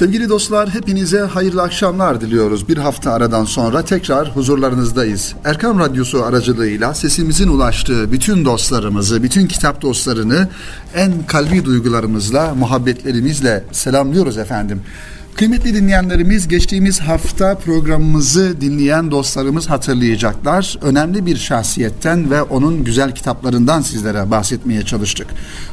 Sevgili dostlar hepinize hayırlı akşamlar diliyoruz. Bir hafta aradan sonra tekrar huzurlarınızdayız. Erkam Radyosu aracılığıyla sesimizin ulaştığı bütün dostlarımızı, bütün kitap dostlarını en kalbi duygularımızla, muhabbetlerimizle selamlıyoruz efendim. Kıymetli dinleyenlerimiz geçtiğimiz hafta programımızı dinleyen dostlarımız hatırlayacaklar. Önemli bir şahsiyetten ve onun güzel kitaplarından sizlere bahsetmeye çalıştık.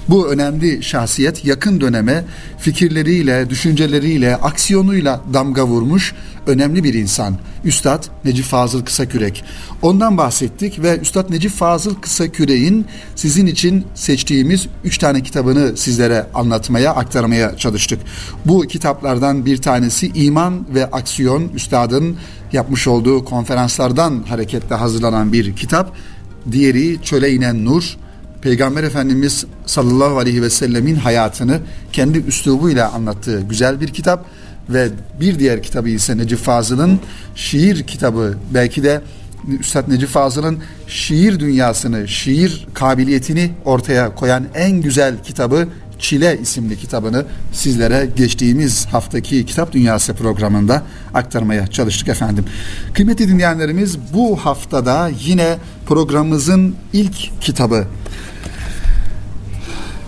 Bu önemli şahsiyet yakın döneme fikirleriyle, düşünceleriyle, aksiyonuyla damga vurmuş önemli bir insan. Üstad Necip Fazıl Kısakürek. Ondan bahsettik ve Üstad Necip Fazıl Kısakürek'in sizin için seçtiğimiz üç tane kitabını sizlere anlatmaya, aktarmaya çalıştık. Bu kitaplardan bir tanesi İman ve Aksiyon Üstad'ın yapmış olduğu konferanslardan hareketle hazırlanan bir kitap. Diğeri Çöle inen Nur. Peygamber Efendimiz sallallahu aleyhi ve sellemin hayatını kendi üslubuyla anlattığı güzel bir kitap ve bir diğer kitabı ise Necip Fazıl'ın şiir kitabı belki de Üstad Necip Fazıl'ın şiir dünyasını, şiir kabiliyetini ortaya koyan en güzel kitabı Çile isimli kitabını sizlere geçtiğimiz haftaki Kitap Dünyası programında aktarmaya çalıştık efendim. Kıymetli dinleyenlerimiz bu haftada yine programımızın ilk kitabı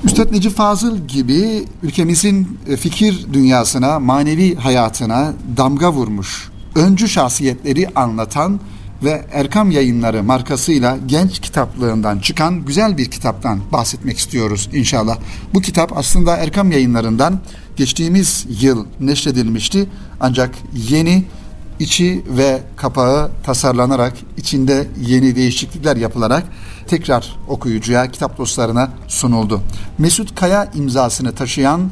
Üstad Necip Fazıl gibi ülkemizin e, fikir dünyasına, manevi hayatına damga vurmuş, öncü şahsiyetleri anlatan ve Erkam Yayınları markasıyla genç kitaplığından çıkan güzel bir kitaptan bahsetmek istiyoruz inşallah. Bu kitap aslında Erkam Yayınlarından geçtiğimiz yıl neşredilmişti ancak yeni içi ve kapağı tasarlanarak içinde yeni değişiklikler yapılarak tekrar okuyucuya, kitap dostlarına sunuldu. Mesut Kaya imzasını taşıyan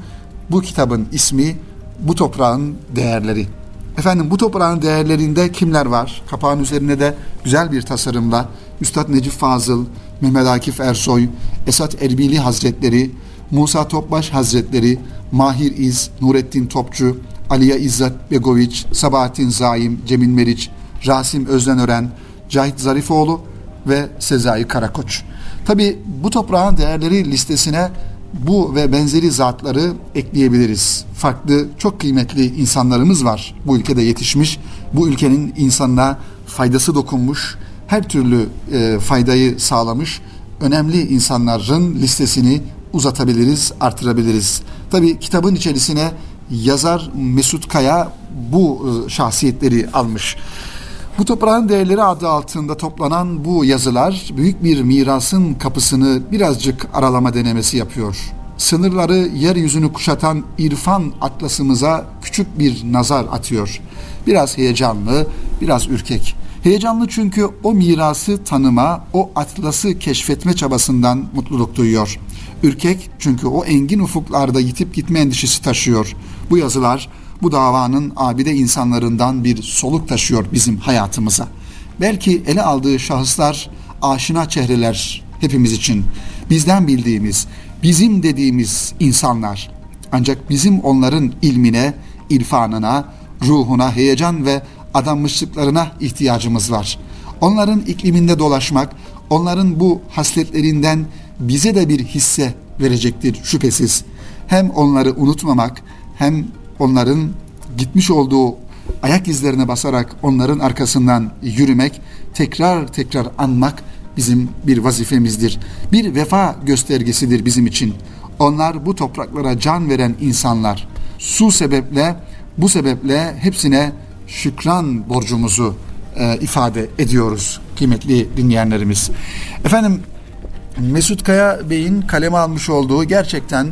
bu kitabın ismi Bu Toprağın Değerleri. Efendim bu toprağın değerlerinde kimler var? Kapağın üzerine de güzel bir tasarımla Üstad Necip Fazıl, Mehmet Akif Ersoy, Esat Erbili Hazretleri, Musa Topbaş Hazretleri, Mahir İz, Nurettin Topçu, Aliye İzzet Begoviç, Sabahattin Zaim, Cemil Meriç, Rasim Özdenören, Cahit Zarifoğlu ve Sezai Karakoç. Tabi bu toprağın değerleri listesine bu ve benzeri zatları ekleyebiliriz. Farklı çok kıymetli insanlarımız var bu ülkede yetişmiş. Bu ülkenin insanına faydası dokunmuş, her türlü e, faydayı sağlamış önemli insanların listesini uzatabiliriz, artırabiliriz. Tabi kitabın içerisine yazar Mesut Kaya bu e, şahsiyetleri almış. Bu toprağın değerleri adı altında toplanan bu yazılar büyük bir mirasın kapısını birazcık aralama denemesi yapıyor. Sınırları yeryüzünü kuşatan irfan atlasımıza küçük bir nazar atıyor. Biraz heyecanlı, biraz ürkek. Heyecanlı çünkü o mirası tanıma, o atlası keşfetme çabasından mutluluk duyuyor. Ürkek çünkü o engin ufuklarda yitip gitme endişesi taşıyor. Bu yazılar bu davanın abide insanlarından bir soluk taşıyor bizim hayatımıza. Belki ele aldığı şahıslar aşina çehreler hepimiz için. Bizden bildiğimiz, bizim dediğimiz insanlar. Ancak bizim onların ilmine, irfanına, ruhuna, heyecan ve adanmışlıklarına ihtiyacımız var. Onların ikliminde dolaşmak, onların bu hasletlerinden bize de bir hisse verecektir şüphesiz. Hem onları unutmamak, hem onların gitmiş olduğu ayak izlerine basarak onların arkasından yürümek, tekrar tekrar anmak bizim bir vazifemizdir. Bir vefa göstergesidir bizim için. Onlar bu topraklara can veren insanlar. Su sebeple, bu sebeple hepsine şükran borcumuzu e, ifade ediyoruz kıymetli dinleyenlerimiz. Efendim Mesut Kaya Bey'in kaleme almış olduğu gerçekten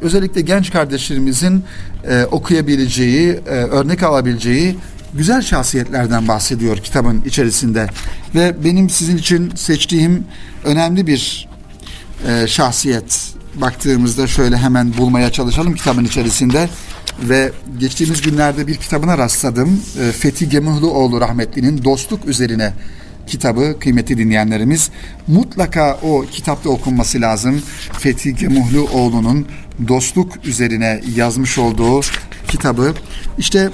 özellikle genç kardeşlerimizin e, okuyabileceği, e, örnek alabileceği güzel şahsiyetlerden bahsediyor kitabın içerisinde. Ve benim sizin için seçtiğim önemli bir e, şahsiyet baktığımızda şöyle hemen bulmaya çalışalım kitabın içerisinde ve geçtiğimiz günlerde bir kitabına rastladım. E, Fethi Gemuhluoğlu rahmetlinin Dostluk üzerine kitabı kıymeti dinleyenlerimiz mutlaka o kitapta okunması lazım. Fethi Gemuhluoğlu'nun dostluk üzerine yazmış olduğu kitabı. İşte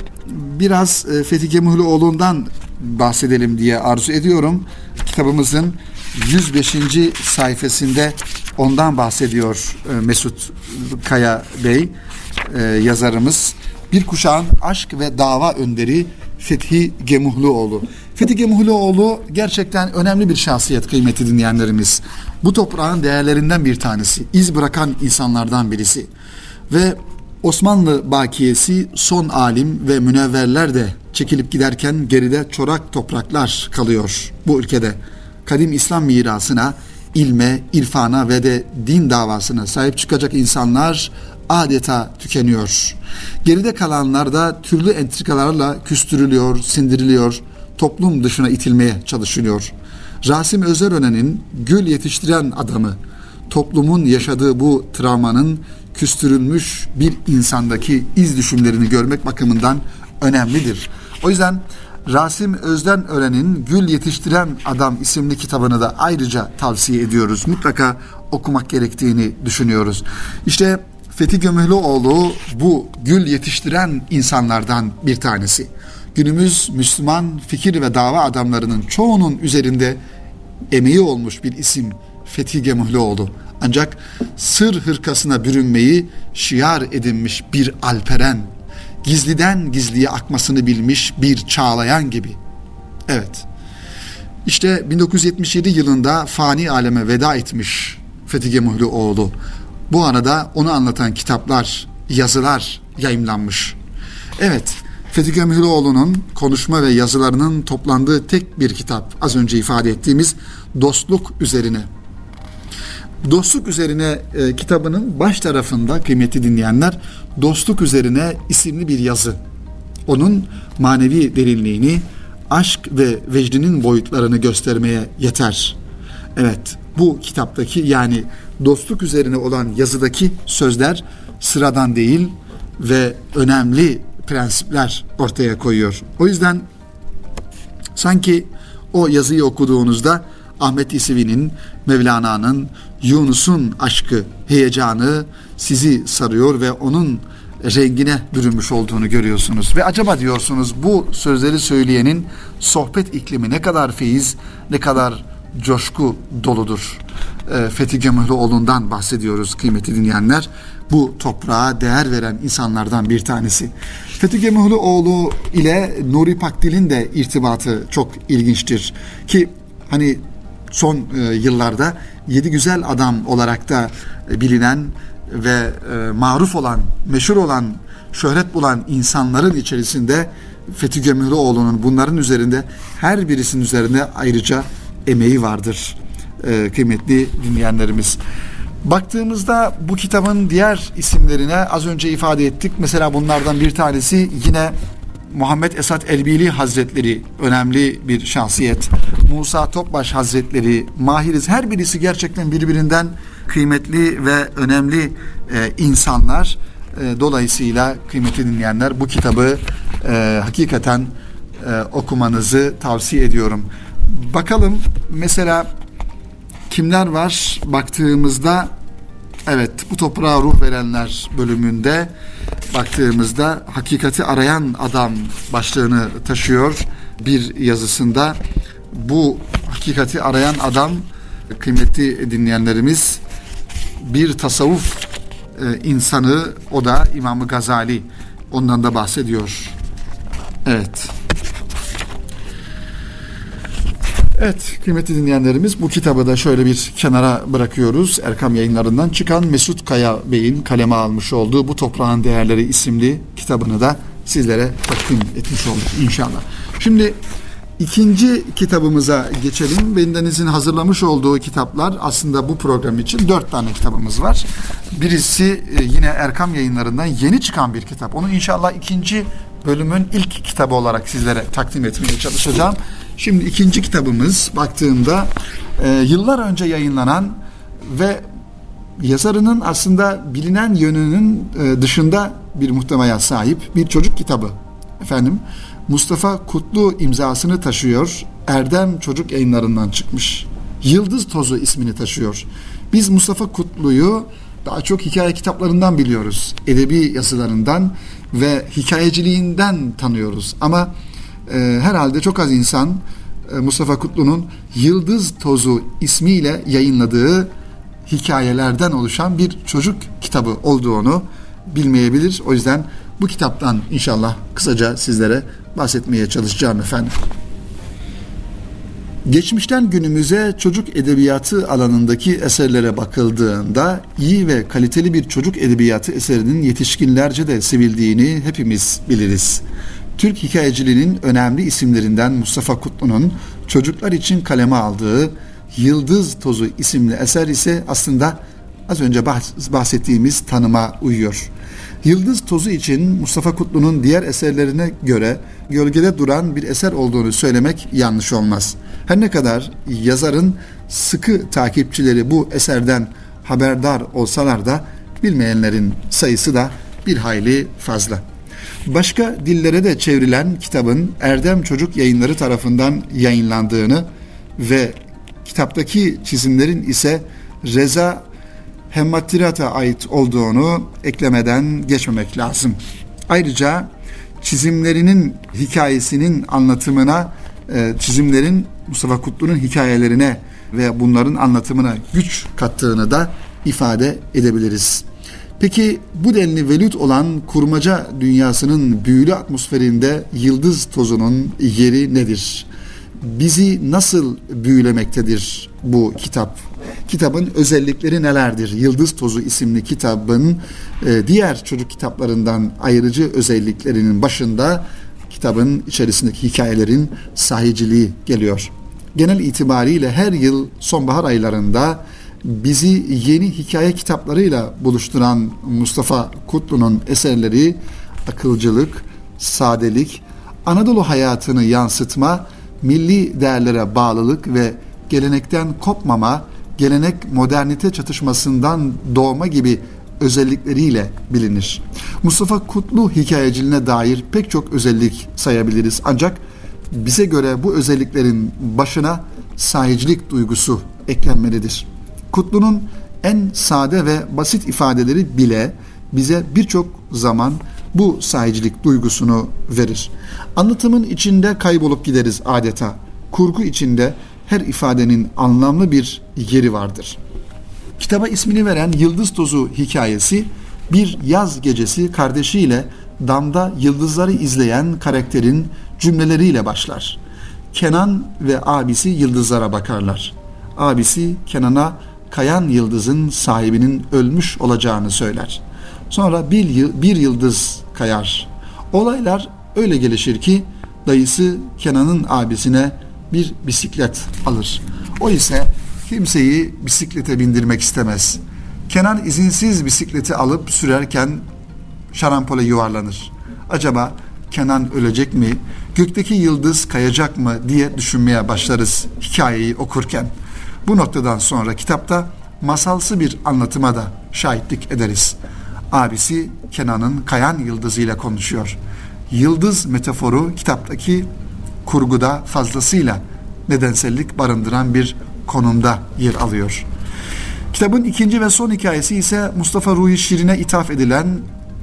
biraz e, Fethi Gemuhluoğlu'ndan bahsedelim diye arzu ediyorum. Kitabımızın 105. sayfasında ondan bahsediyor e, Mesut Kaya Bey e, yazarımız. Bir kuşağın aşk ve dava önderi Fethi Gemuhluoğlu. Fethi Gemuhluoğlu gerçekten önemli bir şahsiyet kıymeti dinleyenlerimiz. Bu toprağın değerlerinden bir tanesi. iz bırakan insanlardan birisi. Ve Osmanlı bakiyesi son alim ve münevverler de çekilip giderken geride çorak topraklar kalıyor bu ülkede. Kadim İslam mirasına, ilme, irfana ve de din davasına sahip çıkacak insanlar adeta tükeniyor. Geride kalanlar da türlü entrikalarla küstürülüyor, sindiriliyor, toplum dışına itilmeye çalışılıyor. Rasim Özeröne'nin gül yetiştiren adamı, toplumun yaşadığı bu travmanın küstürülmüş bir insandaki iz düşümlerini görmek bakımından önemlidir. O yüzden Rasim Özden Ören'in Gül Yetiştiren Adam isimli kitabını da ayrıca tavsiye ediyoruz. Mutlaka okumak gerektiğini düşünüyoruz. İşte Fethi Gömülüoğlu bu gül yetiştiren insanlardan bir tanesi. Günümüz Müslüman fikir ve dava adamlarının çoğunun üzerinde emeği olmuş bir isim Fethi Gemuhlioğlu. Ancak sır hırkasına bürünmeyi şiar edinmiş bir alperen, gizliden gizliye akmasını bilmiş bir çağlayan gibi. Evet, işte 1977 yılında fani aleme veda etmiş Fethi Gemuhlioğlu. Bu arada onu anlatan kitaplar, yazılar yayımlanmış. Evet, Fethi Gömüloğlu'nun konuşma ve yazılarının toplandığı tek bir kitap az önce ifade ettiğimiz Dostluk Üzerine. Dostluk Üzerine e, kitabının baş tarafında kıymeti dinleyenler Dostluk Üzerine isimli bir yazı. Onun manevi derinliğini, aşk ve vecdinin boyutlarını göstermeye yeter. Evet, bu kitaptaki yani dostluk üzerine olan yazıdaki sözler sıradan değil ve önemli prensipler ortaya koyuyor. O yüzden sanki o yazıyı okuduğunuzda Ahmet İsevi'nin, Mevlana'nın, Yunus'un aşkı, heyecanı sizi sarıyor ve onun rengine bürünmüş olduğunu görüyorsunuz. Ve acaba diyorsunuz bu sözleri söyleyenin sohbet iklimi ne kadar feyiz, ne kadar coşku doludur. E, Fethi Gömühlüoğlu'ndan bahsediyoruz kıymetli dinleyenler. Bu toprağa değer veren insanlardan bir tanesi. Fethi Gömühlüoğlu ile Nuri Pakdil'in de irtibatı çok ilginçtir. Ki hani son e, yıllarda yedi güzel adam olarak da e, bilinen ve e, maruf olan, meşhur olan, şöhret bulan insanların içerisinde Fethi Gömühlüoğlu'nun bunların üzerinde her birisinin üzerinde ayrıca emeği vardır e, kıymetli dinleyenlerimiz. Baktığımızda bu kitabın diğer isimlerine az önce ifade ettik. Mesela bunlardan bir tanesi yine Muhammed Esat Elbili Hazretleri önemli bir şahsiyet. Musa Topbaş Hazretleri, Mahiriz her birisi gerçekten birbirinden kıymetli ve önemli e, insanlar. E, dolayısıyla kıymetli dinleyenler bu kitabı e, hakikaten e, okumanızı tavsiye ediyorum. Bakalım mesela kimler var baktığımızda evet bu toprağa ruh verenler bölümünde baktığımızda hakikati arayan adam başlığını taşıyor bir yazısında bu hakikati arayan adam kıymetli dinleyenlerimiz bir tasavvuf e, insanı o da İmam Gazali ondan da bahsediyor. Evet. Evet kıymetli dinleyenlerimiz bu kitabı da şöyle bir kenara bırakıyoruz. Erkam yayınlarından çıkan Mesut Kaya Bey'in kaleme almış olduğu Bu Toprağın Değerleri isimli kitabını da sizlere takdim etmiş olduk inşallah. Şimdi ikinci kitabımıza geçelim. Bendenizin hazırlamış olduğu kitaplar aslında bu program için dört tane kitabımız var. Birisi e, yine Erkam yayınlarından yeni çıkan bir kitap. Onu inşallah ikinci bölümün ilk kitabı olarak sizlere takdim etmeye çalışacağım. Şimdi ikinci kitabımız baktığımda e, yıllar önce yayınlanan ve yazarının aslında bilinen yönünün e, dışında bir muhtemaya sahip bir çocuk kitabı. Efendim Mustafa Kutlu imzasını taşıyor. Erdem Çocuk Yayınlarından çıkmış. Yıldız Tozu ismini taşıyor. Biz Mustafa Kutlu'yu daha çok hikaye kitaplarından biliyoruz. Edebi yazılarından ve hikayeciliğinden tanıyoruz. Ama e, herhalde çok az insan e, Mustafa Kutlu'nun Yıldız Tozu ismiyle yayınladığı hikayelerden oluşan bir çocuk kitabı olduğunu bilmeyebilir. O yüzden Bu kitaptan inşallah kısaca sizlere bahsetmeye çalışacağım efendim. Geçmişten günümüze çocuk edebiyatı alanındaki eserlere bakıldığında iyi ve kaliteli bir çocuk edebiyatı eserinin yetişkinlerce de sevildiğini hepimiz biliriz. Türk hikayeciliğinin önemli isimlerinden Mustafa Kutlu'nun çocuklar için kaleme aldığı Yıldız Tozu isimli eser ise aslında az önce bahsettiğimiz tanıma uyuyor. Yıldız Tozu için Mustafa Kutlu'nun diğer eserlerine göre gölgede duran bir eser olduğunu söylemek yanlış olmaz. Her ne kadar yazarın sıkı takipçileri bu eserden haberdar olsalar da bilmeyenlerin sayısı da bir hayli fazla. Başka dillere de çevrilen kitabın Erdem Çocuk Yayınları tarafından yayınlandığını ve kitaptaki çizimlerin ise Reza Hemmattirat'a ait olduğunu eklemeden geçmemek lazım. Ayrıca çizimlerinin hikayesinin anlatımına, e, çizimlerin Mustafa Kutlu'nun hikayelerine ve bunların anlatımına güç kattığını da ifade edebiliriz. Peki bu denli velut olan kurmaca dünyasının büyülü atmosferinde yıldız tozunun yeri nedir? Bizi nasıl büyülemektedir bu kitap? Kitabın özellikleri nelerdir? Yıldız Tozu isimli kitabın e, diğer çocuk kitaplarından ayrıcı özelliklerinin başında kitabın içerisindeki hikayelerin sahiciliği geliyor. Genel itibariyle her yıl sonbahar aylarında bizi yeni hikaye kitaplarıyla buluşturan Mustafa Kutlu'nun eserleri akılcılık, sadelik, Anadolu hayatını yansıtma, milli değerlere bağlılık ve gelenekten kopmama, gelenek modernite çatışmasından doğma gibi özellikleriyle bilinir. Mustafa Kutlu hikayeciliğine dair pek çok özellik sayabiliriz. Ancak bize göre bu özelliklerin başına sahicilik duygusu eklenmelidir. Kutlu'nun en sade ve basit ifadeleri bile bize birçok zaman bu sahicilik duygusunu verir. Anlatımın içinde kaybolup gideriz adeta. Kurgu içinde her ifadenin anlamlı bir yeri vardır. Kitaba ismini veren Yıldız Tozu hikayesi bir yaz gecesi kardeşiyle damda yıldızları izleyen karakterin cümleleriyle başlar. Kenan ve abisi yıldızlara bakarlar. Abisi Kenan'a kayan yıldızın sahibinin ölmüş olacağını söyler. Sonra bir, bir yıldız kayar. Olaylar öyle gelişir ki dayısı Kenan'ın abisine bir bisiklet alır. O ise kimseyi bisiklete bindirmek istemez. Kenan izinsiz bisikleti alıp sürerken şarampole yuvarlanır. Acaba Kenan ölecek mi, gökteki yıldız kayacak mı diye düşünmeye başlarız hikayeyi okurken. Bu noktadan sonra kitapta masalsı bir anlatıma da şahitlik ederiz. Abisi Kenan'ın kayan yıldızıyla konuşuyor. Yıldız metaforu kitaptaki kurguda fazlasıyla nedensellik barındıran bir konumda yer alıyor. Kitabın ikinci ve son hikayesi ise Mustafa Ruhi Şirin'e ithaf edilen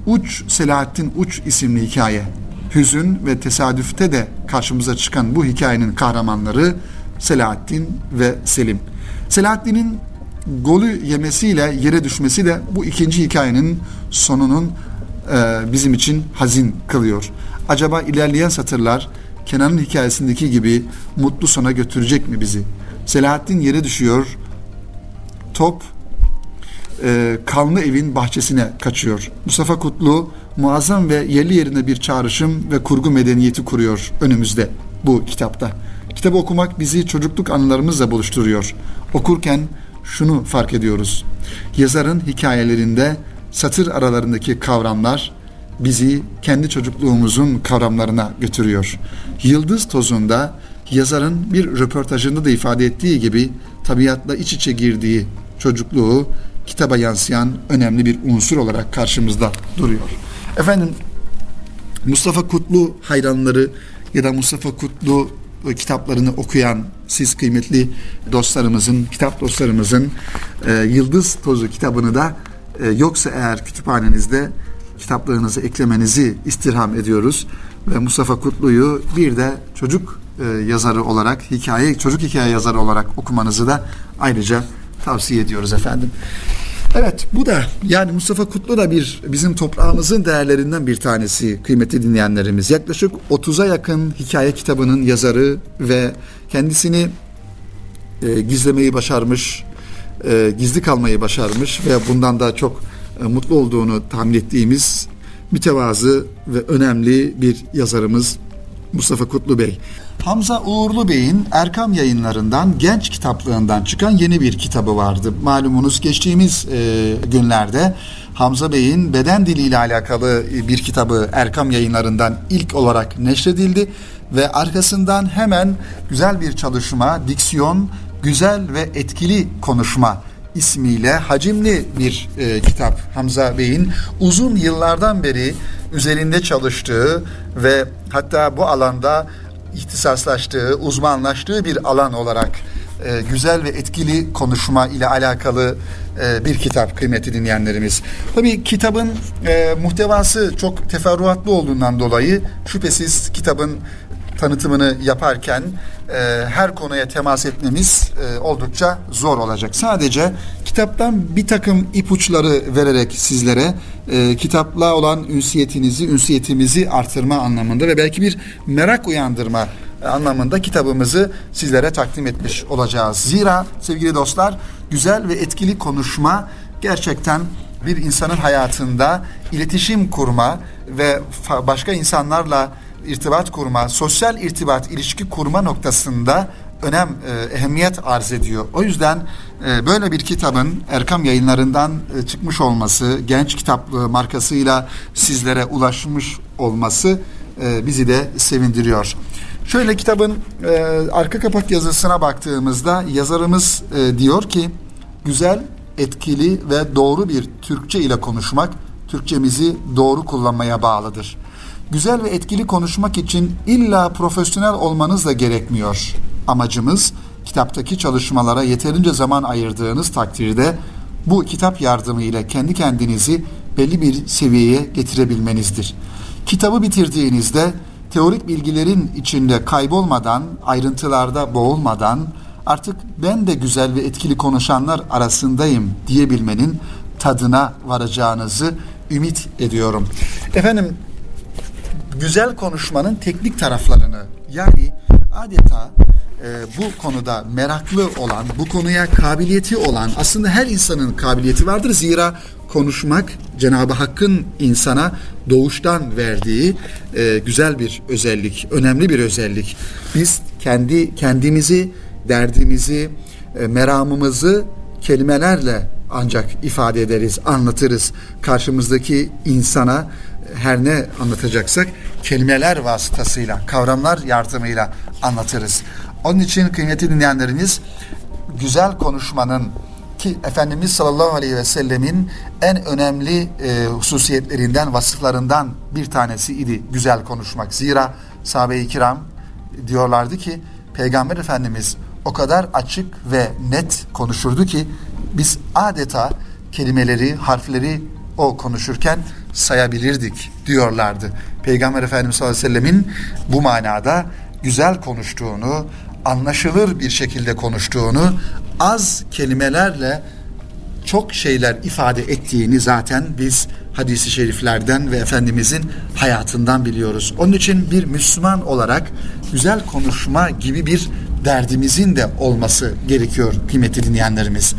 Uç Selahattin Uç isimli hikaye. Hüzün ve tesadüfte de karşımıza çıkan bu hikayenin kahramanları Selahattin ve Selim. Selahattin'in golü yemesiyle yere düşmesi de bu ikinci hikayenin sonunun e, bizim için hazin kılıyor. Acaba ilerleyen satırlar Kenan'ın hikayesindeki gibi mutlu sona götürecek mi bizi? Selahattin yere düşüyor. Top e, kanlı evin bahçesine kaçıyor. Mustafa Kutlu muazzam ve yerli yerine bir çağrışım ve kurgu medeniyeti kuruyor önümüzde bu kitapta. Kitabı okumak bizi çocukluk anılarımızla buluşturuyor. Okurken şunu fark ediyoruz. Yazarın hikayelerinde satır aralarındaki kavramlar bizi kendi çocukluğumuzun kavramlarına götürüyor. Yıldız tozunda yazarın bir röportajında da ifade ettiği gibi tabiatla iç içe girdiği çocukluğu kitaba yansıyan önemli bir unsur olarak karşımızda duruyor. Efendim Mustafa Kutlu hayranları ya da Mustafa Kutlu kitaplarını okuyan siz kıymetli dostlarımızın, kitap dostlarımızın e, Yıldız Tozu kitabını da e, yoksa eğer kütüphanenizde kitaplarınızı eklemenizi istirham ediyoruz. Ve Mustafa Kutlu'yu bir de çocuk e, yazarı olarak, hikaye çocuk hikaye yazarı olarak okumanızı da ayrıca tavsiye ediyoruz efendim. Evet bu da yani Mustafa Kutlu da bir bizim toprağımızın değerlerinden bir tanesi kıymetli dinleyenlerimiz. Yaklaşık 30'a yakın hikaye kitabının yazarı ve kendisini e, gizlemeyi başarmış, e, gizli kalmayı başarmış ve bundan da çok e, mutlu olduğunu tahmin ettiğimiz mütevazı ve önemli bir yazarımız Mustafa Kutlu Bey. Hamza Uğurlu Bey'in Erkam yayınlarından genç kitaplığından çıkan yeni bir kitabı vardı. Malumunuz geçtiğimiz e, günlerde Hamza Bey'in beden diliyle alakalı bir kitabı Erkam yayınlarından ilk olarak neşredildi ve arkasından hemen güzel bir çalışma, diksiyon, güzel ve etkili konuşma ismiyle hacimli bir e, kitap Hamza Bey'in uzun yıllardan beri üzerinde çalıştığı ve hatta bu alanda ihtisaslaştığı, uzmanlaştığı bir alan olarak e, güzel ve etkili konuşma ile alakalı e, bir kitap kıymetli dinleyenlerimiz. Tabii kitabın e, muhtevası çok teferruatlı olduğundan dolayı şüphesiz kitabın tanıtımını yaparken e, her konuya temas etmemiz e, oldukça zor olacak. Sadece kitaptan bir takım ipuçları vererek sizlere e, kitapla olan ünsiyetinizi, ünsiyetimizi artırma anlamında ve belki bir merak uyandırma anlamında kitabımızı sizlere takdim etmiş olacağız. Zira sevgili dostlar güzel ve etkili konuşma gerçekten bir insanın hayatında iletişim kurma ve başka insanlarla irtibat kurma, sosyal irtibat, ilişki kurma noktasında önem, e, ehemmiyet arz ediyor. O yüzden e, böyle bir kitabın Erkam yayınlarından e, çıkmış olması, genç kitaplığı markasıyla sizlere ulaşmış olması e, bizi de sevindiriyor. Şöyle kitabın e, arka kapak yazısına baktığımızda yazarımız e, diyor ki, güzel, etkili ve doğru bir Türkçe ile konuşmak, Türkçemizi doğru kullanmaya bağlıdır güzel ve etkili konuşmak için illa profesyonel olmanız da gerekmiyor. Amacımız kitaptaki çalışmalara yeterince zaman ayırdığınız takdirde bu kitap yardımıyla kendi kendinizi belli bir seviyeye getirebilmenizdir. Kitabı bitirdiğinizde teorik bilgilerin içinde kaybolmadan, ayrıntılarda boğulmadan artık ben de güzel ve etkili konuşanlar arasındayım diyebilmenin tadına varacağınızı ümit ediyorum. Efendim güzel konuşmanın teknik taraflarını yani adeta e, bu konuda meraklı olan, bu konuya kabiliyeti olan aslında her insanın kabiliyeti vardır. Zira konuşmak Cenab-ı Hakk'ın insana doğuştan verdiği e, güzel bir özellik, önemli bir özellik. Biz kendi kendimizi, derdimizi, e, meramımızı kelimelerle ancak ifade ederiz, anlatırız. Karşımızdaki insana her ne anlatacaksak kelimeler vasıtasıyla, kavramlar yardımıyla anlatırız. Onun için kıymetli dinleyenleriniz güzel konuşmanın ki Efendimiz sallallahu aleyhi ve sellemin en önemli e, hususiyetlerinden, vasıflarından bir tanesi idi güzel konuşmak. Zira sahabe-i kiram diyorlardı ki Peygamber Efendimiz o kadar açık ve net konuşurdu ki biz adeta kelimeleri, harfleri o konuşurken sayabilirdik diyorlardı. Peygamber Efendimiz sallallahu aleyhi ve sellemin bu manada güzel konuştuğunu, anlaşılır bir şekilde konuştuğunu, az kelimelerle çok şeyler ifade ettiğini zaten biz hadisi şeriflerden ve Efendimizin hayatından biliyoruz. Onun için bir Müslüman olarak güzel konuşma gibi bir derdimizin de olması gerekiyor kıymetli dinleyenlerimiz.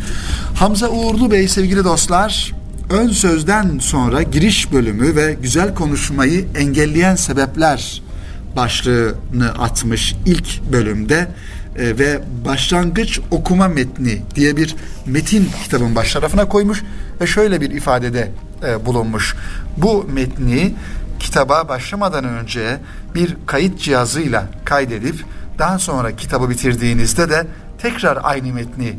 Hamza Uğurlu Bey sevgili dostlar ön sözden sonra giriş bölümü ve güzel konuşmayı engelleyen sebepler başlığını atmış ilk bölümde e, ve başlangıç okuma metni diye bir metin kitabın baş tarafına koymuş ve şöyle bir ifadede e, bulunmuş. Bu metni kitaba başlamadan önce bir kayıt cihazıyla kaydedip daha sonra kitabı bitirdiğinizde de tekrar aynı metni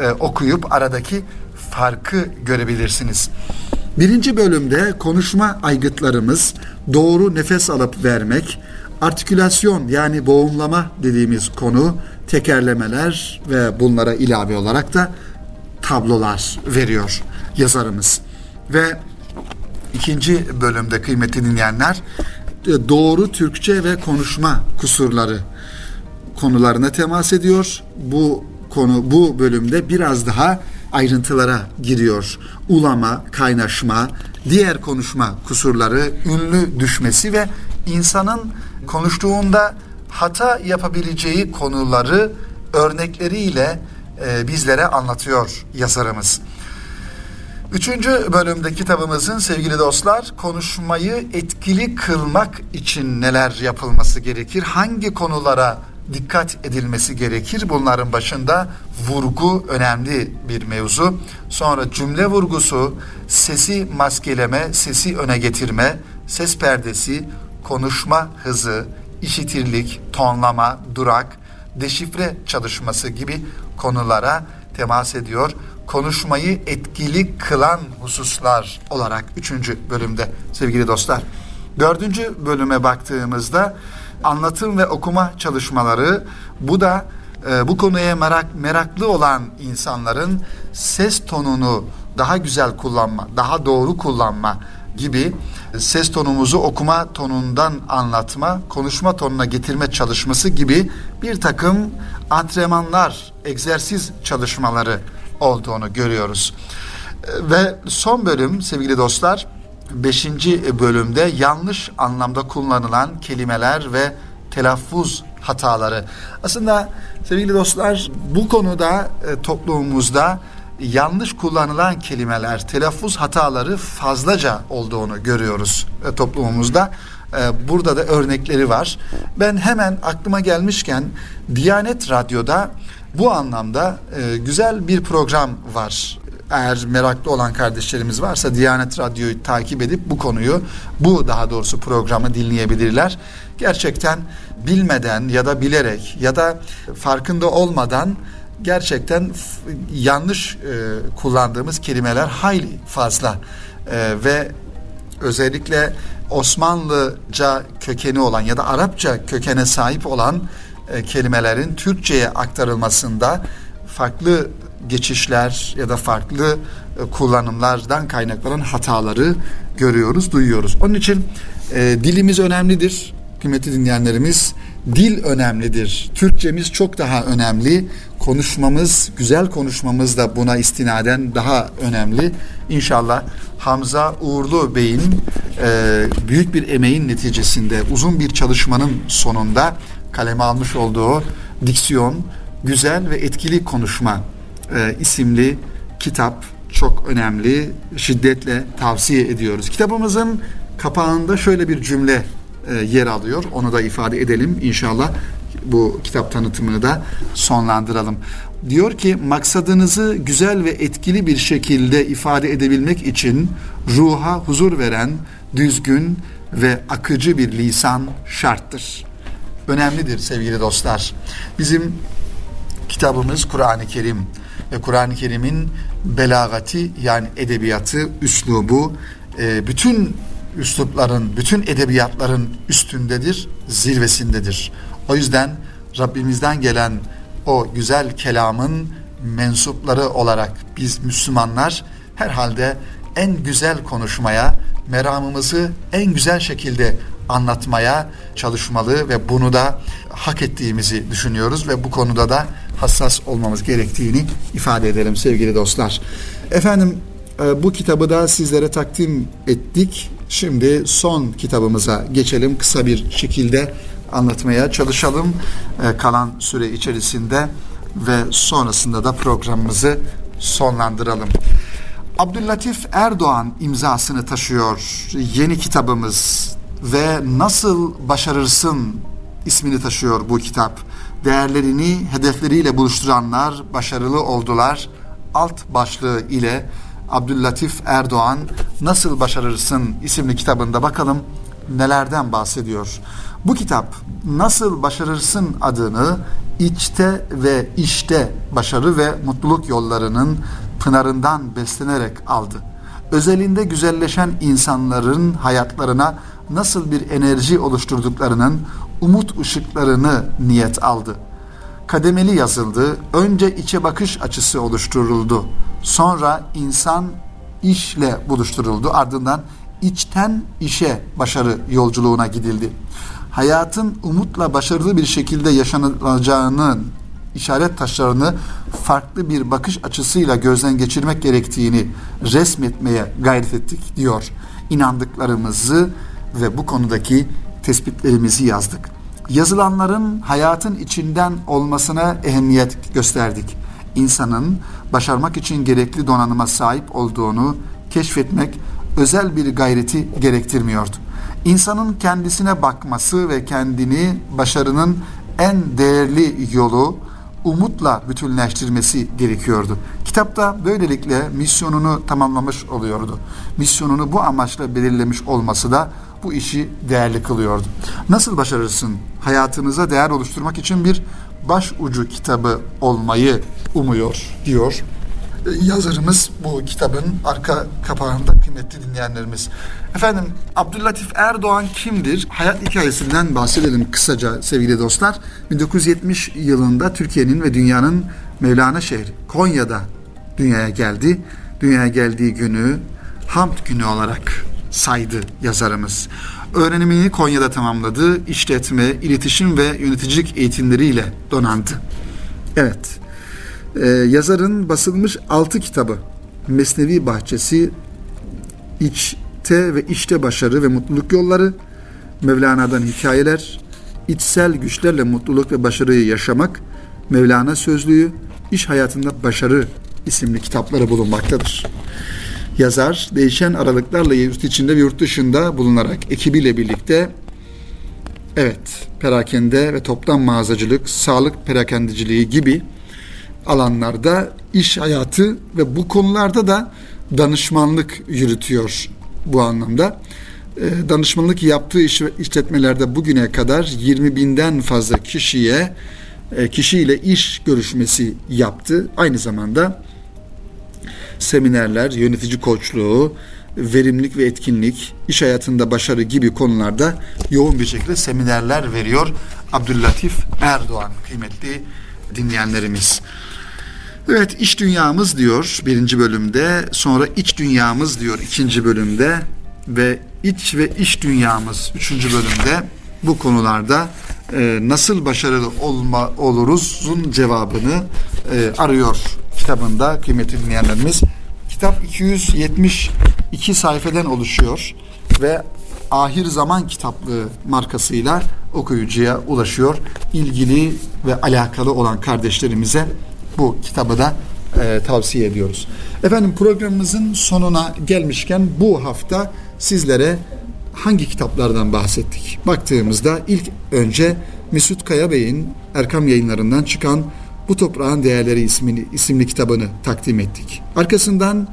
e, okuyup aradaki farkı görebilirsiniz. Birinci bölümde konuşma aygıtlarımız doğru nefes alıp vermek, artikülasyon yani boğumlama dediğimiz konu, tekerlemeler ve bunlara ilave olarak da tablolar veriyor yazarımız. Ve ikinci bölümde kıymetli dinleyenler doğru Türkçe ve konuşma kusurları konularına temas ediyor. Bu konu bu bölümde biraz daha ayrıntılara giriyor. Ulama, kaynaşma, diğer konuşma kusurları, ünlü düşmesi ve insanın konuştuğunda hata yapabileceği konuları örnekleriyle e, bizlere anlatıyor yazarımız. Üçüncü bölümde kitabımızın sevgili dostlar konuşmayı etkili kılmak için neler yapılması gerekir? Hangi konulara dikkat edilmesi gerekir? Bunların başında vurgu önemli bir mevzu. Sonra cümle vurgusu, sesi maskeleme, sesi öne getirme, ses perdesi, konuşma hızı, işitirlik, tonlama, durak, deşifre çalışması gibi konulara temas ediyor. Konuşmayı etkili kılan hususlar olarak üçüncü bölümde sevgili dostlar. Dördüncü bölüme baktığımızda anlatım ve okuma çalışmaları bu da e, bu konuya merak meraklı olan insanların ses tonunu daha güzel kullanma, daha doğru kullanma gibi ses tonumuzu okuma tonundan anlatma, konuşma tonuna getirme çalışması gibi bir takım antrenmanlar, egzersiz çalışmaları olduğunu görüyoruz. Ve son bölüm sevgili dostlar, beşinci bölümde yanlış anlamda kullanılan kelimeler ve telaffuz hataları. Aslında sevgili dostlar bu konuda e, toplumumuzda yanlış kullanılan kelimeler, telaffuz hataları fazlaca olduğunu görüyoruz e, toplumumuzda. E, burada da örnekleri var. Ben hemen aklıma gelmişken Diyanet Radyo'da bu anlamda güzel bir program var. Eğer meraklı olan kardeşlerimiz varsa Diyanet Radyo'yu takip edip bu konuyu, bu daha doğrusu programı dinleyebilirler. Gerçekten bilmeden ya da bilerek ya da farkında olmadan gerçekten yanlış e, kullandığımız kelimeler hayli fazla e, ve özellikle Osmanlıca kökeni olan ya da Arapça kökene sahip olan e, kelimelerin Türkçe'ye aktarılmasında farklı geçişler ya da farklı e, kullanımlardan kaynaklanan hataları görüyoruz, duyuyoruz. Onun için e, dilimiz önemlidir kıymetli dinleyenlerimiz. Dil önemlidir. Türkçemiz çok daha önemli. Konuşmamız, güzel konuşmamız da buna istinaden daha önemli. İnşallah Hamza Uğurlu Bey'in e, büyük bir emeğin neticesinde uzun bir çalışmanın sonunda kaleme almış olduğu diksiyon, güzel ve etkili konuşma e, isimli kitap çok önemli. Şiddetle tavsiye ediyoruz. Kitabımızın kapağında şöyle bir cümle e, yer alıyor. Onu da ifade edelim inşallah. Bu kitap tanıtımını da sonlandıralım. Diyor ki maksadınızı güzel ve etkili bir şekilde ifade edebilmek için ruha huzur veren düzgün ve akıcı bir lisan şarttır. Önemlidir sevgili dostlar. Bizim kitabımız Kur'an-ı Kerim ve Kur'an-ı Kerim'in belagati yani edebiyatı, üslubu e, bütün üslupların, bütün edebiyatların üstündedir, zirvesindedir. O yüzden Rabbimizden gelen o güzel kelamın mensupları olarak biz Müslümanlar herhalde en güzel konuşmaya, meramımızı en güzel şekilde anlatmaya çalışmalı ve bunu da hak ettiğimizi düşünüyoruz ve bu konuda da hassas olmamız gerektiğini ifade edelim sevgili dostlar. Efendim e, bu kitabı da sizlere takdim ettik. Şimdi son kitabımıza geçelim. Kısa bir şekilde anlatmaya çalışalım e, kalan süre içerisinde ve sonrasında da programımızı sonlandıralım. Abdüllatif Erdoğan imzasını taşıyor yeni kitabımız ve Nasıl Başarırsın ismini taşıyor bu kitap. Değerlerini hedefleriyle buluşturanlar başarılı oldular. Alt başlığı ile Abdüllatif Erdoğan Nasıl Başarırsın isimli kitabında bakalım nelerden bahsediyor. Bu kitap Nasıl Başarırsın adını içte ve işte başarı ve mutluluk yollarının pınarından beslenerek aldı. Özelinde güzelleşen insanların hayatlarına nasıl bir enerji oluşturduklarının umut ışıklarını niyet aldı. Kademeli yazıldı, önce içe bakış açısı oluşturuldu. Sonra insan işle buluşturuldu. Ardından içten işe başarı yolculuğuna gidildi. Hayatın umutla başarılı bir şekilde yaşanacağının işaret taşlarını farklı bir bakış açısıyla gözden geçirmek gerektiğini resmetmeye gayret ettik diyor. İnandıklarımızı ve bu konudaki tespitlerimizi yazdık. Yazılanların hayatın içinden olmasına ehemmiyet gösterdik. İnsanın başarmak için gerekli donanıma sahip olduğunu keşfetmek özel bir gayreti gerektirmiyordu. İnsanın kendisine bakması ve kendini başarının en değerli yolu umutla bütünleştirmesi gerekiyordu. Kitapta böylelikle misyonunu tamamlamış oluyordu. Misyonunu bu amaçla belirlemiş olması da bu işi değerli kılıyordu. Nasıl başarırsın? Hayatınıza değer oluşturmak için bir başucu kitabı olmayı umuyor diyor yazarımız bu kitabın arka kapağında kıymetli dinleyenlerimiz. Efendim Abdüllatif Erdoğan kimdir? Hayat hikayesinden bahsedelim kısaca sevgili dostlar. 1970 yılında Türkiye'nin ve dünyanın Mevlana şehri Konya'da dünyaya geldi. Dünyaya geldiği günü Hamd günü olarak saydı yazarımız. Öğrenimini Konya'da tamamladı. İşletme, iletişim ve yöneticilik eğitimleriyle donandı. Evet, ee, yazarın basılmış altı kitabı Mesnevi Bahçesi, İçte ve İşte Başarı ve Mutluluk Yolları, Mevlana'dan Hikayeler, İçsel Güçlerle Mutluluk ve Başarıyı Yaşamak, Mevlana Sözlüğü, İş Hayatında Başarı isimli kitapları bulunmaktadır. Yazar değişen aralıklarla yurt içinde ve yurt dışında bulunarak ekibiyle birlikte evet perakende ve toptan mağazacılık, sağlık perakendiciliği gibi alanlarda iş hayatı ve bu konularda da danışmanlık yürütüyor bu anlamda. Ee, danışmanlık yaptığı iş, işletmelerde bugüne kadar 20 binden fazla kişiye e, kişiyle iş görüşmesi yaptı. Aynı zamanda seminerler, yönetici koçluğu, verimlilik ve etkinlik, iş hayatında başarı gibi konularda yoğun bir şekilde seminerler veriyor Abdüllatif Erdoğan kıymetli dinleyenlerimiz. Evet iç dünyamız diyor birinci bölümde sonra iç dünyamız diyor ikinci bölümde ve iç ve iç dünyamız üçüncü bölümde bu konularda e, nasıl başarılı olma oluruzun cevabını e, arıyor kitabında kıymetli dinleyenlerimiz. Kitap 272 sayfeden oluşuyor ve Ahir Zaman Kitaplığı markasıyla okuyucuya ulaşıyor. İlgili ve alakalı olan kardeşlerimize bu kitabı da e, tavsiye ediyoruz. Efendim programımızın sonuna gelmişken bu hafta sizlere hangi kitaplardan bahsettik? Baktığımızda ilk önce Mesut Kaya Bey'in Erkam yayınlarından çıkan Bu Toprağın Değerleri ismini, isimli kitabını takdim ettik. Arkasından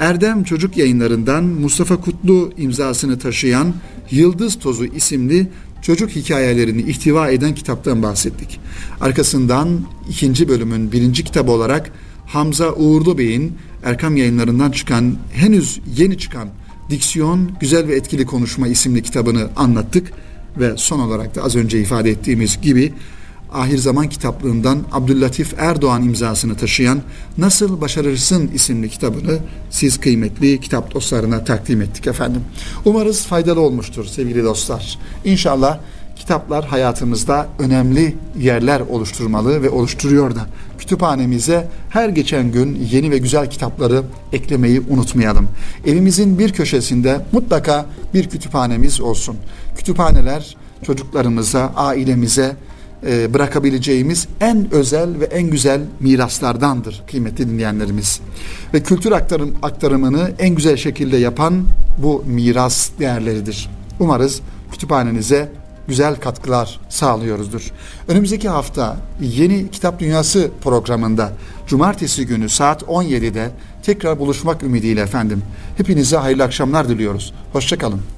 Erdem Çocuk Yayınlarından Mustafa Kutlu imzasını taşıyan Yıldız Tozu isimli çocuk hikayelerini ihtiva eden kitaptan bahsettik. Arkasından ikinci bölümün birinci kitabı olarak Hamza Uğurlu Bey'in Erkam yayınlarından çıkan henüz yeni çıkan Diksiyon Güzel ve Etkili Konuşma isimli kitabını anlattık ve son olarak da az önce ifade ettiğimiz gibi Ahir Zaman kitaplığından Abdüllatif Erdoğan imzasını taşıyan Nasıl Başarırsın isimli kitabını siz kıymetli kitap dostlarına takdim ettik efendim. Umarız faydalı olmuştur sevgili dostlar. İnşallah kitaplar hayatımızda önemli yerler oluşturmalı ve oluşturuyor da. Kütüphanemize her geçen gün yeni ve güzel kitapları eklemeyi unutmayalım. Evimizin bir köşesinde mutlaka bir kütüphanemiz olsun. Kütüphaneler çocuklarımıza, ailemize, e, bırakabileceğimiz en özel ve en güzel miraslardandır kıymetli dinleyenlerimiz. Ve kültür aktarım, aktarımını en güzel şekilde yapan bu miras değerleridir. Umarız kütüphanenize güzel katkılar sağlıyoruzdur. Önümüzdeki hafta yeni Kitap Dünyası programında cumartesi günü saat 17'de tekrar buluşmak ümidiyle efendim. Hepinize hayırlı akşamlar diliyoruz. Hoşçakalın.